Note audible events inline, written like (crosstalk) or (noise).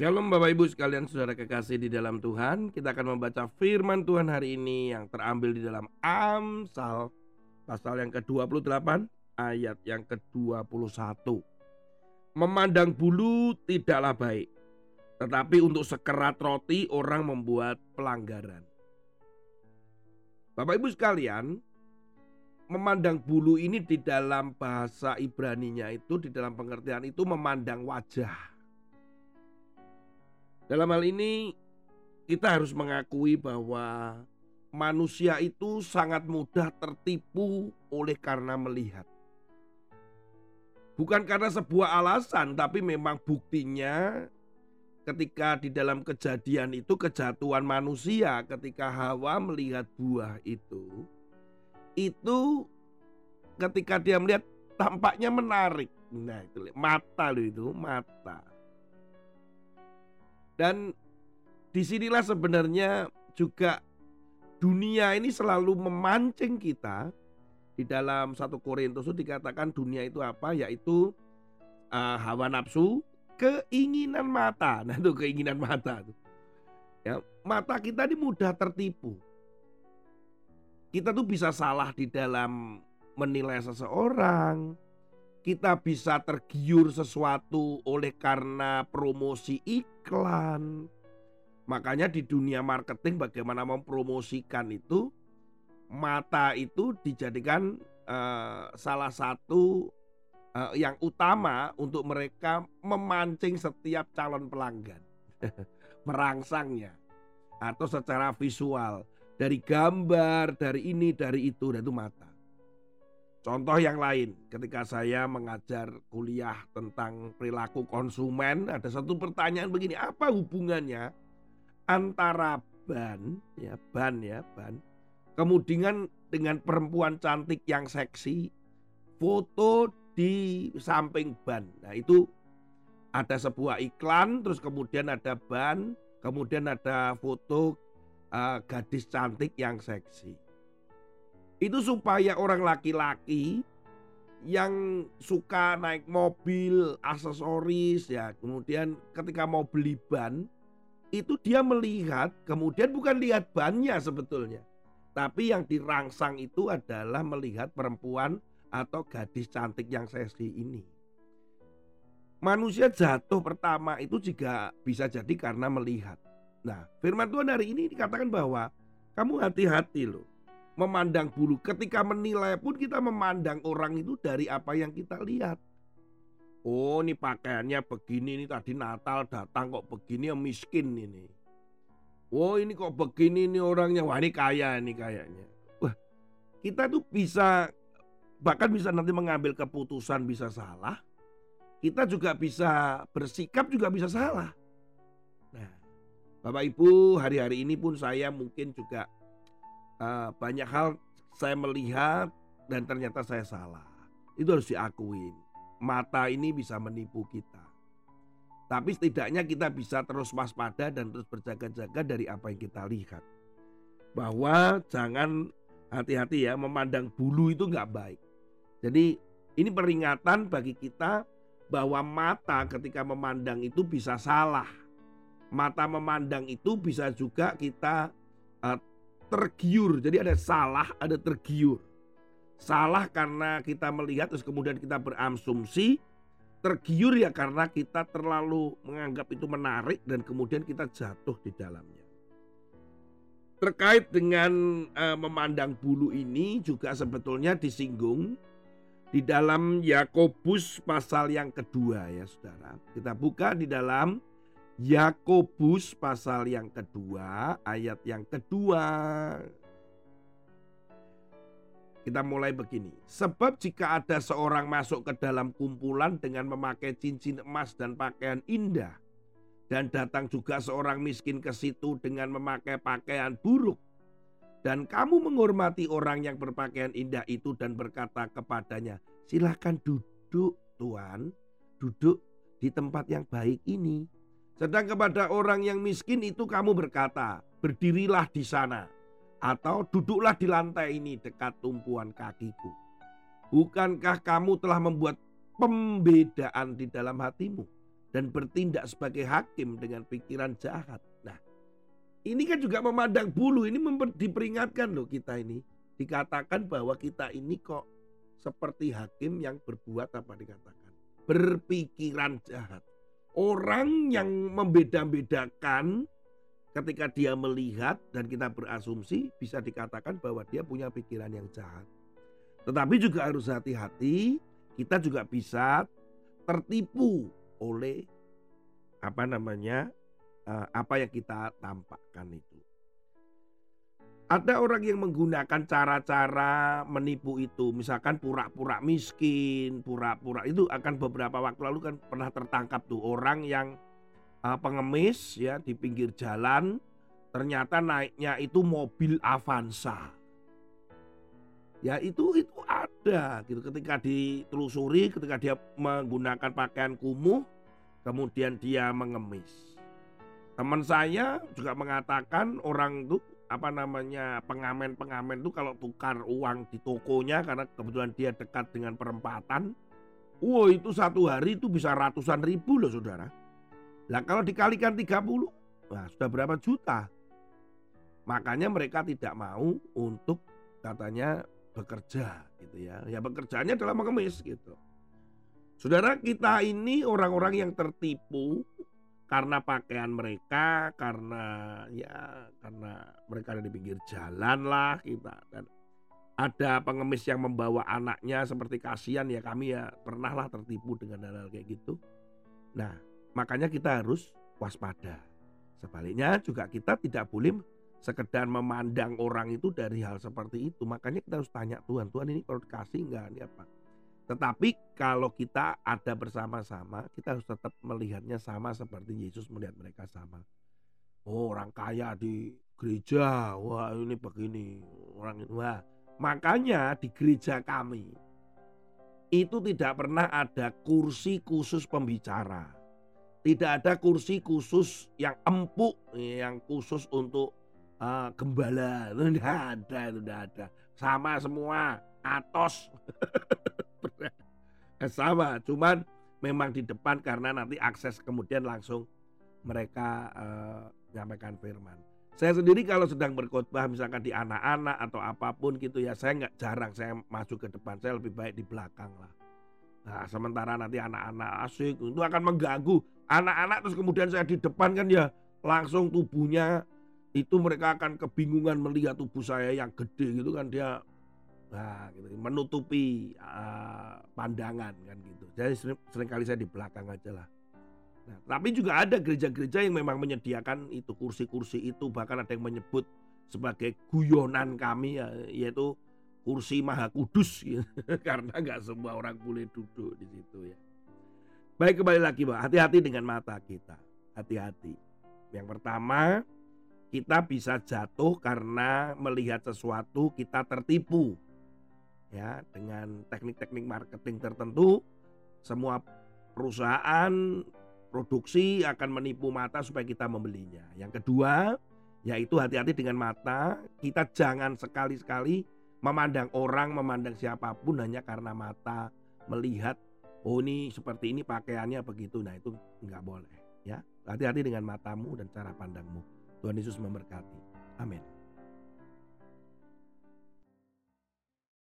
Shalom Bapak Ibu sekalian saudara kekasih di dalam Tuhan. Kita akan membaca firman Tuhan hari ini yang terambil di dalam Amsal Pasal yang ke-28 ayat yang ke-21 Memandang bulu tidaklah baik Tetapi untuk sekerat roti orang membuat pelanggaran. Bapak Ibu sekalian Memandang bulu ini di dalam bahasa Ibraninya itu Di dalam pengertian itu memandang wajah dalam hal ini kita harus mengakui bahwa manusia itu sangat mudah tertipu oleh karena melihat. Bukan karena sebuah alasan, tapi memang buktinya ketika di dalam kejadian itu kejatuhan manusia ketika Hawa melihat buah itu itu ketika dia melihat tampaknya menarik. Nah, itu mata loh itu, mata. Dan di sinilah sebenarnya juga dunia ini selalu memancing kita di dalam satu Korintus itu dikatakan dunia itu apa? Yaitu uh, hawa nafsu keinginan mata. (laughs) Nah itu keinginan mata ya mata kita ini mudah tertipu. Kita tuh bisa salah di dalam menilai seseorang kita bisa tergiur sesuatu oleh karena promosi iklan. Makanya di dunia marketing bagaimana mempromosikan itu mata itu dijadikan uh, salah satu uh, yang utama untuk mereka memancing setiap calon pelanggan. (laughs) Merangsangnya atau secara visual dari gambar, dari ini, dari itu, dan itu mata. Contoh yang lain, ketika saya mengajar kuliah tentang perilaku konsumen, ada satu pertanyaan begini, apa hubungannya antara ban, ya ban ya ban, kemudian dengan perempuan cantik yang seksi, foto di samping ban. Nah itu ada sebuah iklan, terus kemudian ada ban, kemudian ada foto uh, gadis cantik yang seksi. Itu supaya orang laki-laki yang suka naik mobil, aksesoris ya, kemudian ketika mau beli ban itu dia melihat, kemudian bukan lihat bannya sebetulnya. Tapi yang dirangsang itu adalah melihat perempuan atau gadis cantik yang seksi ini. Manusia jatuh pertama itu juga bisa jadi karena melihat. Nah, firman Tuhan hari ini dikatakan bahwa kamu hati-hati loh memandang bulu. Ketika menilai pun kita memandang orang itu dari apa yang kita lihat. Oh ini pakaiannya begini, ini tadi Natal datang kok begini yang miskin ini. Oh ini kok begini ini orangnya, wah ini kaya ini kayaknya. Wah kita tuh bisa bahkan bisa nanti mengambil keputusan bisa salah. Kita juga bisa bersikap juga bisa salah. Nah Bapak Ibu hari-hari ini pun saya mungkin juga uh, banyak hal saya melihat dan ternyata saya salah. Itu harus diakuin. Mata ini bisa menipu kita. Tapi setidaknya kita bisa terus waspada dan terus berjaga-jaga dari apa yang kita lihat. Bahwa jangan hati-hati ya memandang bulu itu nggak baik. Jadi ini peringatan bagi kita bahwa mata ketika memandang itu bisa salah. Mata memandang itu bisa juga kita uh, tergiur. Jadi ada salah, ada tergiur. Salah karena kita melihat terus kemudian kita berasumsi. Tergiur ya karena kita terlalu menganggap itu menarik dan kemudian kita jatuh di dalamnya. Terkait dengan uh, memandang bulu ini juga sebetulnya disinggung di dalam Yakobus pasal yang kedua ya saudara. Kita buka di dalam Yakobus pasal yang kedua, ayat yang kedua. Kita mulai begini. Sebab jika ada seorang masuk ke dalam kumpulan dengan memakai cincin emas dan pakaian indah, dan datang juga seorang miskin ke situ dengan memakai pakaian buruk, dan kamu menghormati orang yang berpakaian indah itu dan berkata kepadanya, "Silahkan duduk, Tuhan, duduk di tempat yang baik ini." Sedang kepada orang yang miskin itu kamu berkata, berdirilah di sana. Atau duduklah di lantai ini dekat tumpuan kakiku. Bukankah kamu telah membuat pembedaan di dalam hatimu? dan bertindak sebagai hakim dengan pikiran jahat. Nah, ini kan juga memandang bulu, ini diperingatkan loh kita ini. Dikatakan bahwa kita ini kok seperti hakim yang berbuat apa dikatakan? Berpikiran jahat. Orang yang membeda-bedakan ketika dia melihat dan kita berasumsi bisa dikatakan bahwa dia punya pikiran yang jahat. Tetapi juga harus hati-hati, kita juga bisa tertipu oleh apa namanya eh, apa yang kita tampakkan itu. Ada orang yang menggunakan cara-cara menipu itu, misalkan pura-pura miskin, pura-pura itu akan beberapa waktu lalu kan pernah tertangkap tuh orang yang uh, pengemis ya di pinggir jalan ternyata naiknya itu mobil Avanza. Ya itu itu ada gitu ketika ditelusuri ketika dia menggunakan pakaian kumuh kemudian dia mengemis. Teman saya juga mengatakan orang itu apa namanya pengamen-pengamen itu kalau tukar uang di tokonya karena kebetulan dia dekat dengan perempatan, wow itu satu hari itu bisa ratusan ribu loh saudara. Nah kalau dikalikan 30, nah sudah berapa juta? Makanya mereka tidak mau untuk katanya bekerja gitu ya. Ya bekerjanya adalah mengemis gitu. Saudara kita ini orang-orang yang tertipu karena pakaian mereka, karena ya karena mereka ada di pinggir jalan lah kita dan ada pengemis yang membawa anaknya seperti kasihan ya kami ya pernah lah tertipu dengan hal-hal kayak gitu. Nah, Makanya kita harus waspada. Sebaliknya juga kita tidak boleh sekedar memandang orang itu dari hal seperti itu. Makanya kita harus tanya Tuhan, Tuhan ini kalau dikasih enggak ini apa? Tetapi kalau kita ada bersama-sama, kita harus tetap melihatnya sama seperti Yesus melihat mereka sama. Oh, orang kaya di gereja, wah ini begini, orang itu wah. Makanya di gereja kami itu tidak pernah ada kursi khusus pembicara tidak ada kursi khusus yang empuk, yang khusus untuk uh, gembala. (laughs) Tidak ada, itu tidak ada. Sama semua, atos. (laughs) Sama, cuman memang di depan karena nanti akses kemudian langsung mereka uh, menyampaikan firman. Saya sendiri kalau sedang berkhotbah misalkan di anak-anak atau apa pun gitu ya, saya nggak jarang saya masuk ke depan, saya lebih baik di belakang lah. Nah, sementara nanti anak-anak asik itu akan mengganggu anak-anak terus kemudian saya di depan kan ya langsung tubuhnya itu mereka akan kebingungan melihat tubuh saya yang gede gitu kan dia nah gitu, menutupi uh, pandangan kan gitu. Jadi sering, sering kali saya di belakang aja lah. Nah, tapi juga ada gereja-gereja yang memang menyediakan itu kursi-kursi itu bahkan ada yang menyebut sebagai guyonan kami ya, yaitu kursi maha kudus (laughs) gitu. karena nggak semua orang boleh duduk di situ ya. Baik kembali lagi Pak, hati-hati dengan mata kita. Hati-hati. Yang pertama, kita bisa jatuh karena melihat sesuatu kita tertipu. Ya, dengan teknik-teknik marketing tertentu, semua perusahaan produksi akan menipu mata supaya kita membelinya. Yang kedua, yaitu hati-hati dengan mata, kita jangan sekali-sekali memandang orang, memandang siapa pun hanya karena mata melihat oh ini seperti ini pakaiannya begitu. Nah, itu nggak boleh ya. Hati-hati dengan matamu dan cara pandangmu. Tuhan Yesus memberkati. Amin.